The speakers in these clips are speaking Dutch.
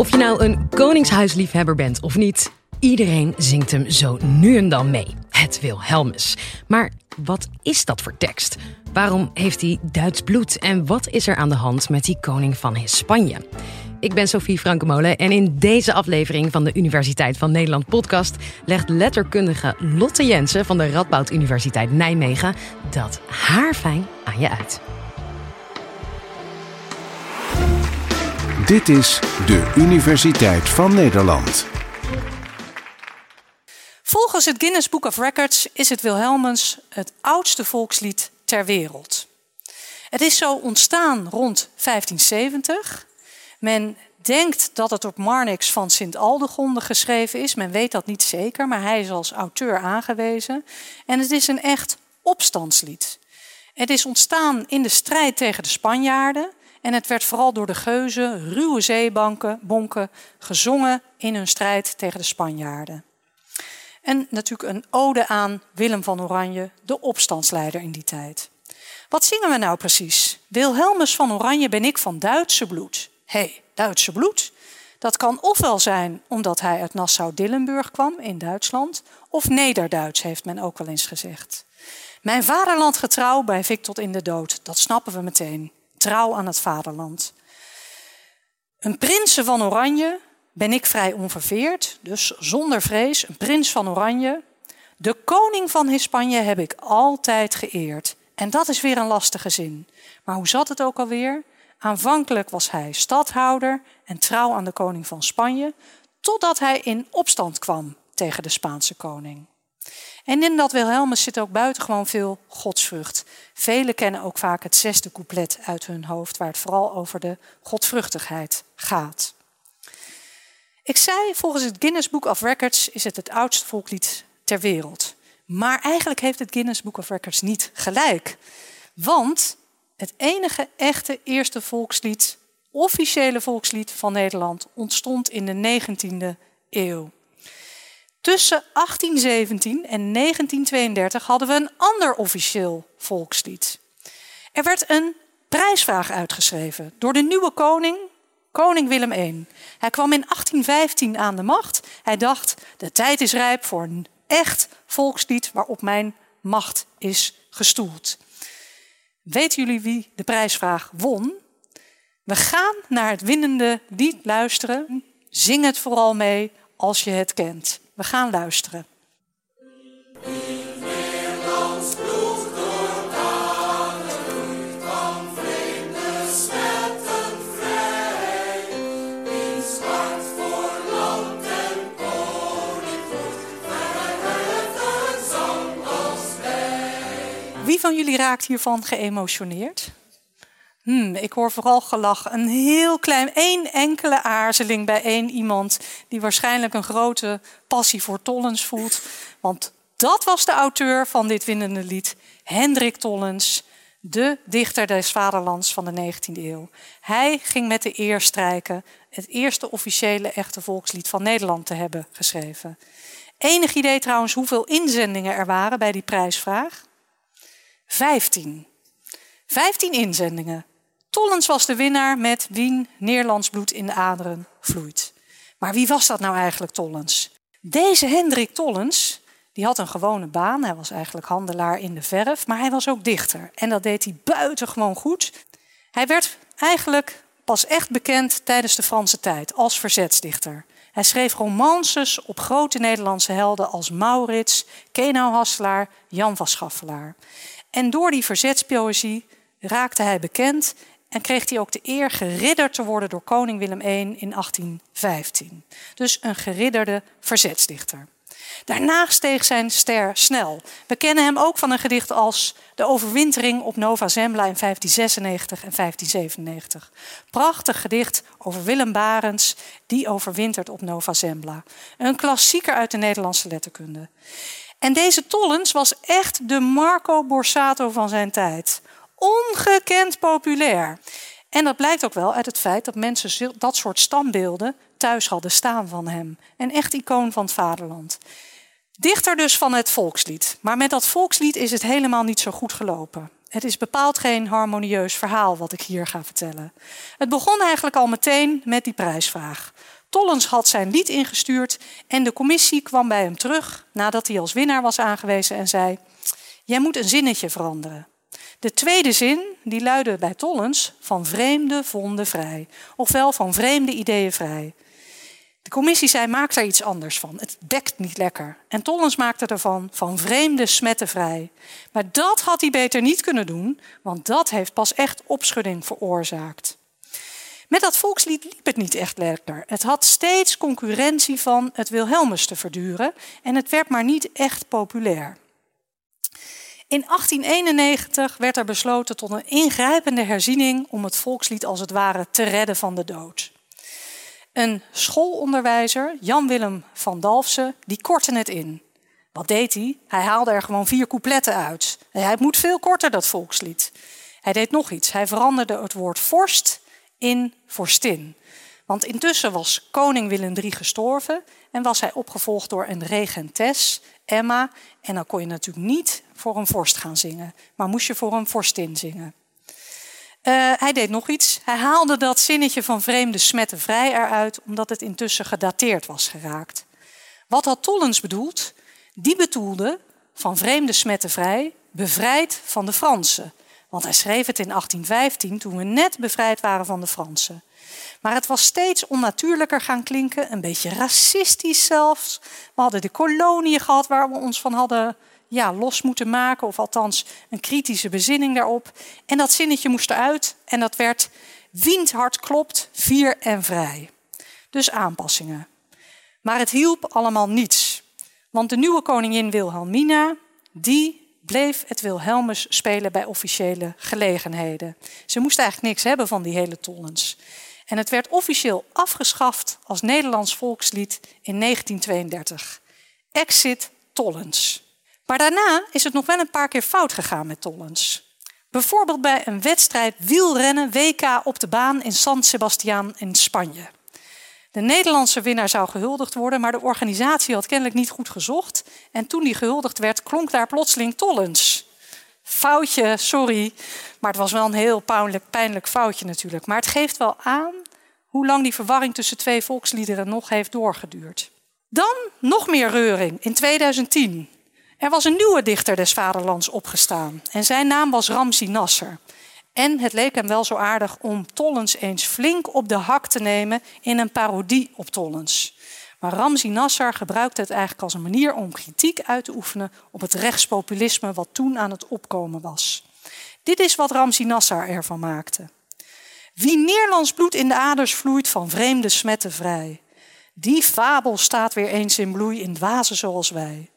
Of je nou een koningshuisliefhebber bent of niet, iedereen zingt hem zo nu en dan mee. Het Wilhelmus. Maar wat is dat voor tekst? Waarom heeft hij Duits bloed en wat is er aan de hand met die koning van Spanje? Ik ben Sophie Frankemolen en in deze aflevering van de Universiteit van Nederland podcast legt letterkundige Lotte Jensen van de Radboud Universiteit Nijmegen dat haarfijn aan je uit. Dit is de Universiteit van Nederland. Volgens het Guinness Book of Records is het Wilhelmus het oudste volkslied ter wereld. Het is zo ontstaan rond 1570. Men denkt dat het op Marnix van Sint Aldegonde geschreven is. Men weet dat niet zeker, maar hij is als auteur aangewezen. En het is een echt opstandslied. Het is ontstaan in de strijd tegen de Spanjaarden. En het werd vooral door de geuzen, ruwe zeebonken, bonken, gezongen in hun strijd tegen de Spanjaarden. En natuurlijk een ode aan Willem van Oranje, de opstandsleider in die tijd. Wat zingen we nou precies? Wilhelmus van Oranje ben ik van Duitse bloed. Hé, hey, Duitse bloed? Dat kan ofwel zijn omdat hij uit Nassau-Dillenburg kwam in Duitsland, of Nederduits heeft men ook wel eens gezegd. Mijn vaderland getrouw blijf ik tot in de dood, dat snappen we meteen trouw aan het vaderland. Een prinsen van Oranje ben ik vrij onverveerd, dus zonder vrees, een prins van Oranje. De koning van Hispanje heb ik altijd geëerd. En dat is weer een lastige zin. Maar hoe zat het ook alweer? Aanvankelijk was hij stadhouder en trouw aan de koning van Spanje, totdat hij in opstand kwam tegen de Spaanse koning. En in dat Wilhelmus zit ook buitengewoon veel godsvrucht. Velen kennen ook vaak het zesde couplet uit hun hoofd, waar het vooral over de godvruchtigheid gaat. Ik zei, volgens het Guinness Book of Records is het het oudste volklied ter wereld. Maar eigenlijk heeft het Guinness Book of Records niet gelijk. Want het enige echte eerste volkslied, officiële volkslied van Nederland, ontstond in de 19e eeuw. Tussen 1817 en 1932 hadden we een ander officieel volkslied. Er werd een prijsvraag uitgeschreven door de nieuwe koning, koning Willem I. Hij kwam in 1815 aan de macht. Hij dacht, de tijd is rijp voor een echt volkslied waarop mijn macht is gestoeld. Weten jullie wie de prijsvraag won? We gaan naar het winnende lied luisteren. Zing het vooral mee als je het kent. We gaan luisteren. Wie van jullie raakt hiervan geëmotioneerd? Hmm, ik hoor vooral gelach. Een heel klein, één enkele aarzeling bij één iemand die waarschijnlijk een grote passie voor Tollens voelt. Want dat was de auteur van dit winnende lied, Hendrik Tollens, de dichter des vaderlands van de 19e eeuw. Hij ging met de eer strijken het eerste officiële echte volkslied van Nederland te hebben geschreven. Enig idee trouwens hoeveel inzendingen er waren bij die prijsvraag? Vijftien. Vijftien inzendingen. Tollens was de winnaar met Wien Nederlands bloed in de aderen vloeit. Maar wie was dat nou eigenlijk, Tollens? Deze Hendrik Tollens, die had een gewone baan. Hij was eigenlijk handelaar in de verf, maar hij was ook dichter. En dat deed hij buitengewoon goed. Hij werd eigenlijk pas echt bekend tijdens de Franse tijd als verzetsdichter. Hij schreef romances op grote Nederlandse helden als Maurits, Kenau Hasselaar, Jan van Schaffelaar. En door die verzetspoëzie raakte hij bekend en kreeg hij ook de eer geridderd te worden door koning Willem I in 1815. Dus een geridderde verzetsdichter. Daarna steeg zijn ster snel. We kennen hem ook van een gedicht als De overwintering op Nova Zembla in 1596 en 1597. Prachtig gedicht over Willem Barens, die overwintert op Nova Zembla. Een klassieker uit de Nederlandse letterkunde. En deze Tollens was echt de Marco Borsato van zijn tijd ongekend populair. En dat blijkt ook wel uit het feit dat mensen dat soort standbeelden thuis hadden staan van hem. Een echt icoon van het vaderland. Dichter dus van het volkslied. Maar met dat volkslied is het helemaal niet zo goed gelopen. Het is bepaald geen harmonieus verhaal wat ik hier ga vertellen. Het begon eigenlijk al meteen met die prijsvraag. Tollens had zijn lied ingestuurd en de commissie kwam bij hem terug nadat hij als winnaar was aangewezen en zei: Jij moet een zinnetje veranderen. De tweede zin die luidde bij Tollens van vreemde vonden vrij, ofwel van vreemde ideeën vrij. De commissie zei: maak daar iets anders van. Het dekt niet lekker. En Tollens maakte ervan van vreemde smetten vrij. Maar dat had hij beter niet kunnen doen, want dat heeft pas echt opschudding veroorzaakt. Met dat volkslied liep het niet echt lekker. Het had steeds concurrentie van het Wilhelmus te verduren en het werd maar niet echt populair. In 1891 werd er besloten tot een ingrijpende herziening om het volkslied als het ware te redden van de dood. Een schoolonderwijzer, Jan-Willem van Dalfsen, die kortte het in. Wat deed hij? Hij haalde er gewoon vier coupletten uit. Hij moet veel korter, dat volkslied. Hij deed nog iets. Hij veranderde het woord vorst in vorstin. Want intussen was koning Willem III gestorven en was hij opgevolgd door een regentes, Emma. En dan kon je natuurlijk niet voor een vorst gaan zingen, maar moest je voor een vorstin zingen. Uh, hij deed nog iets. Hij haalde dat zinnetje van vreemde smetten vrij eruit, omdat het intussen gedateerd was geraakt. Wat had Tollens bedoeld? Die bedoelde van vreemde smetten vrij, bevrijd van de Fransen. Want hij schreef het in 1815, toen we net bevrijd waren van de Fransen. Maar het was steeds onnatuurlijker gaan klinken, een beetje racistisch zelfs. We hadden de koloniën gehad waar we ons van hadden ja, los moeten maken, of althans een kritische bezinning daarop. En dat zinnetje moest eruit en dat werd windhard klopt, vier en vrij. Dus aanpassingen. Maar het hielp allemaal niets. Want de nieuwe koningin Wilhelmina, die bleef het Wilhelmus spelen bij officiële gelegenheden. Ze moest eigenlijk niks hebben van die hele tollens. En het werd officieel afgeschaft als Nederlands volkslied in 1932. Exit Tollens. Maar daarna is het nog wel een paar keer fout gegaan met Tollens. Bijvoorbeeld bij een wedstrijd wielrennen WK op de baan in San Sebastián in Spanje. De Nederlandse winnaar zou gehuldigd worden, maar de organisatie had kennelijk niet goed gezocht. En toen die gehuldigd werd, klonk daar plotseling Tollens. Foutje, sorry. Maar het was wel een heel pijnlijk foutje natuurlijk. Maar het geeft wel aan hoe lang die verwarring tussen twee volksliederen nog heeft doorgeduurd. Dan nog meer reuring in 2010. Er was een nieuwe dichter des vaderlands opgestaan en zijn naam was Ramzi Nasser. En het leek hem wel zo aardig om Tollens eens flink op de hak te nemen in een parodie op Tollens. Maar Ramzi Nasser gebruikte het eigenlijk als een manier om kritiek uit te oefenen op het rechtspopulisme wat toen aan het opkomen was. Dit is wat Ramzi Nasser ervan maakte. Wie Nederlands bloed in de aders vloeit van vreemde smetten vrij. Die fabel staat weer eens in bloei in dwazen zoals wij.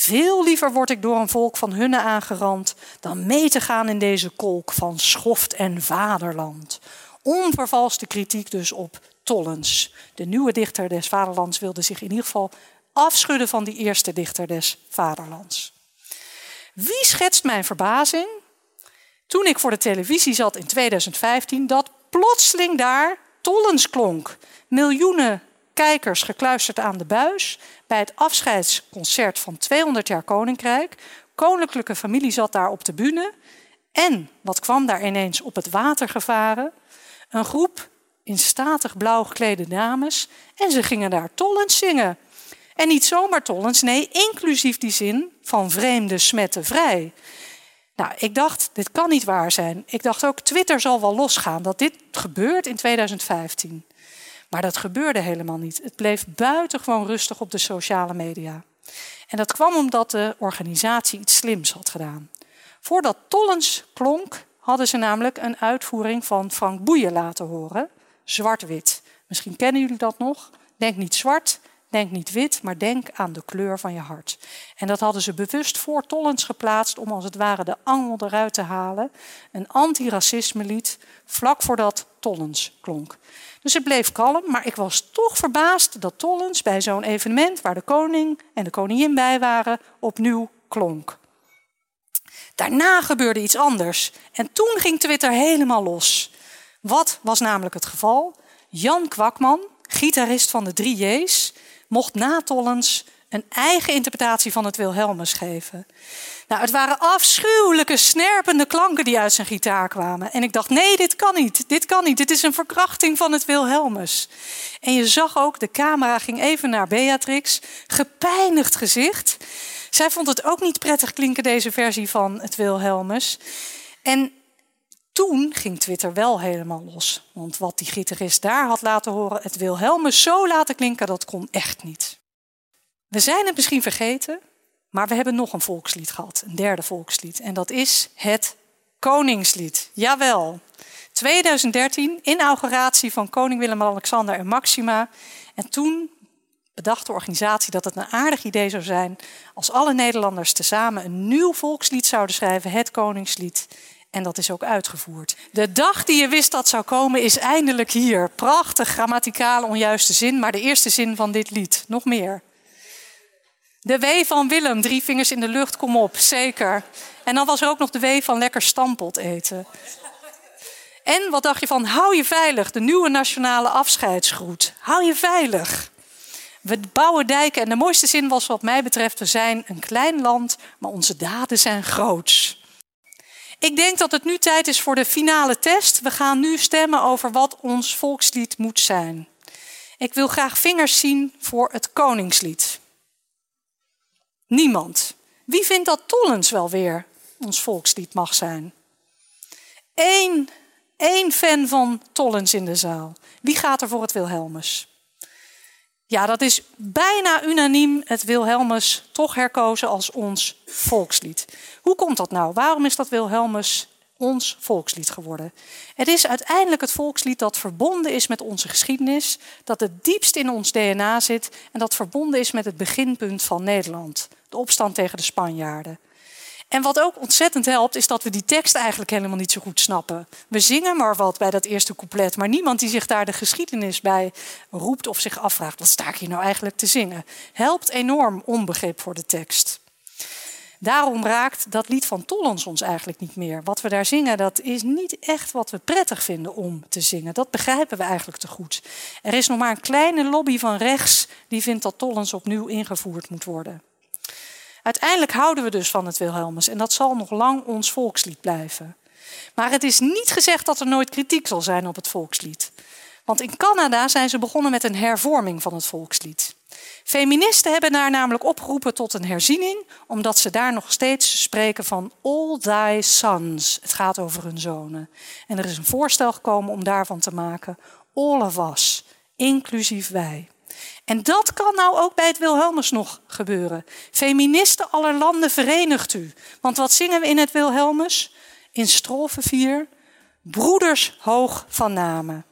Veel liever word ik door een volk van hunnen aangerand dan mee te gaan in deze kolk van schoft en vaderland. Onvervalste kritiek dus op Tollens. De nieuwe dichter des vaderlands wilde zich in ieder geval afschudden van die eerste dichter des vaderlands. Wie schetst mijn verbazing toen ik voor de televisie zat in 2015 dat plotseling daar Tollens klonk. Miljoenen kijkers gekluisterd aan de buis bij het afscheidsconcert van 200 jaar Koninkrijk. Koninklijke familie zat daar op de bühne. En wat kwam daar ineens op het water gevaren? Een groep in statig blauw geklede dames. En ze gingen daar tollens zingen. En niet zomaar tollens, nee, inclusief die zin van vreemde smetten vrij. Nou, ik dacht, dit kan niet waar zijn. Ik dacht ook, Twitter zal wel losgaan dat dit gebeurt in 2015. Maar dat gebeurde helemaal niet. Het bleef buitengewoon rustig op de sociale media. En dat kwam omdat de organisatie iets slims had gedaan. Voordat Tollens klonk, hadden ze namelijk een uitvoering van Frank Boeien laten horen. Zwart-wit. Misschien kennen jullie dat nog. Denk niet zwart, denk niet wit, maar denk aan de kleur van je hart. En dat hadden ze bewust voor Tollens geplaatst om als het ware de angel eruit te halen. Een antiracisme lied vlak voordat Tollens klonk. Dus het bleef kalm, maar ik was toch verbaasd dat Tollens bij zo'n evenement waar de koning en de koningin bij waren, opnieuw klonk. Daarna gebeurde iets anders en toen ging Twitter helemaal los. Wat was namelijk het geval? Jan Kwakman, gitarist van de 3 J's, mocht na Tollens een eigen interpretatie van het Wilhelmus geven. Nou, het waren afschuwelijke, snerpende klanken die uit zijn gitaar kwamen. En ik dacht, nee, dit kan niet, dit kan niet, dit is een verkrachting van het Wilhelmus. En je zag ook, de camera ging even naar Beatrix, gepijnigd gezicht. Zij vond het ook niet prettig klinken, deze versie van het Wilhelmus. En toen ging Twitter wel helemaal los. Want wat die gitarist daar had laten horen, het Wilhelmus zo laten klinken, dat kon echt niet. We zijn het misschien vergeten, maar we hebben nog een volkslied gehad, een derde volkslied. En dat is het Koningslied. Jawel. 2013, inauguratie van koning Willem-Alexander en Maxima. En toen bedacht de organisatie dat het een aardig idee zou zijn als alle Nederlanders tezamen een nieuw volkslied zouden schrijven, het Koningslied. En dat is ook uitgevoerd. De dag die je wist dat zou komen is eindelijk hier. Prachtig grammaticale onjuiste zin, maar de eerste zin van dit lied. Nog meer. De W van Willem, drie vingers in de lucht, kom op, zeker. En dan was er ook nog de W van lekker stampot eten. En wat dacht je van hou je veilig, de nieuwe nationale afscheidsgroet. Hou je veilig. We bouwen dijken en de mooiste zin was wat mij betreft, we zijn een klein land, maar onze daden zijn groots. Ik denk dat het nu tijd is voor de finale test. We gaan nu stemmen over wat ons volkslied moet zijn. Ik wil graag vingers zien voor het koningslied. Niemand. Wie vindt dat Tollens wel weer ons volkslied mag zijn? Eén, één fan van Tollens in de zaal. Wie gaat er voor het Wilhelmus? Ja, dat is bijna unaniem het Wilhelmus toch herkozen als ons volkslied. Hoe komt dat nou? Waarom is dat Wilhelmus ons volkslied geworden? Het is uiteindelijk het volkslied dat verbonden is met onze geschiedenis, dat het diepst in ons DNA zit en dat verbonden is met het beginpunt van Nederland, de opstand tegen de Spanjaarden. En wat ook ontzettend helpt, is dat we die tekst eigenlijk helemaal niet zo goed snappen. We zingen maar wat bij dat eerste couplet, maar niemand die zich daar de geschiedenis bij roept of zich afvraagt: wat sta ik hier nou eigenlijk te zingen? Helpt enorm onbegrip voor de tekst. Daarom raakt dat lied van Tollens ons eigenlijk niet meer. Wat we daar zingen, dat is niet echt wat we prettig vinden om te zingen. Dat begrijpen we eigenlijk te goed. Er is nog maar een kleine lobby van rechts die vindt dat Tollens opnieuw ingevoerd moet worden. Uiteindelijk houden we dus van het Wilhelmus en dat zal nog lang ons volkslied blijven. Maar het is niet gezegd dat er nooit kritiek zal zijn op het volkslied. Want in Canada zijn ze begonnen met een hervorming van het volkslied. Feministen hebben daar namelijk opgeroepen tot een herziening, omdat ze daar nog steeds spreken van all thy sons. Het gaat over hun zonen. En er is een voorstel gekomen om daarvan te maken all of us, inclusief wij. En dat kan nou ook bij het Wilhelmus nog gebeuren. Feministen aller landen verenigt u. Want wat zingen we in het Wilhelmus? In strofe 4. Broeders hoog van namen.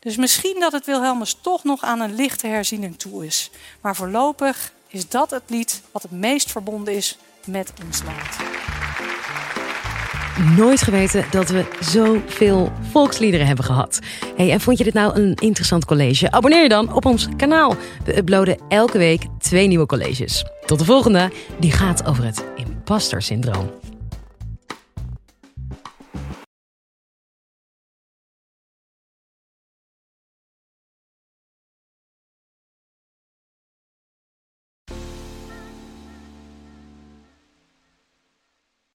Dus misschien dat het Wilhelmus toch nog aan een lichte herziening toe is. Maar voorlopig is dat het lied wat het meest verbonden is met ons land nooit geweten dat we zoveel volksliederen hebben gehad. Hey, en vond je dit nou een interessant college? Abonneer je dan op ons kanaal. We uploaden elke week twee nieuwe colleges. Tot de volgende, die gaat over het imposter syndroom.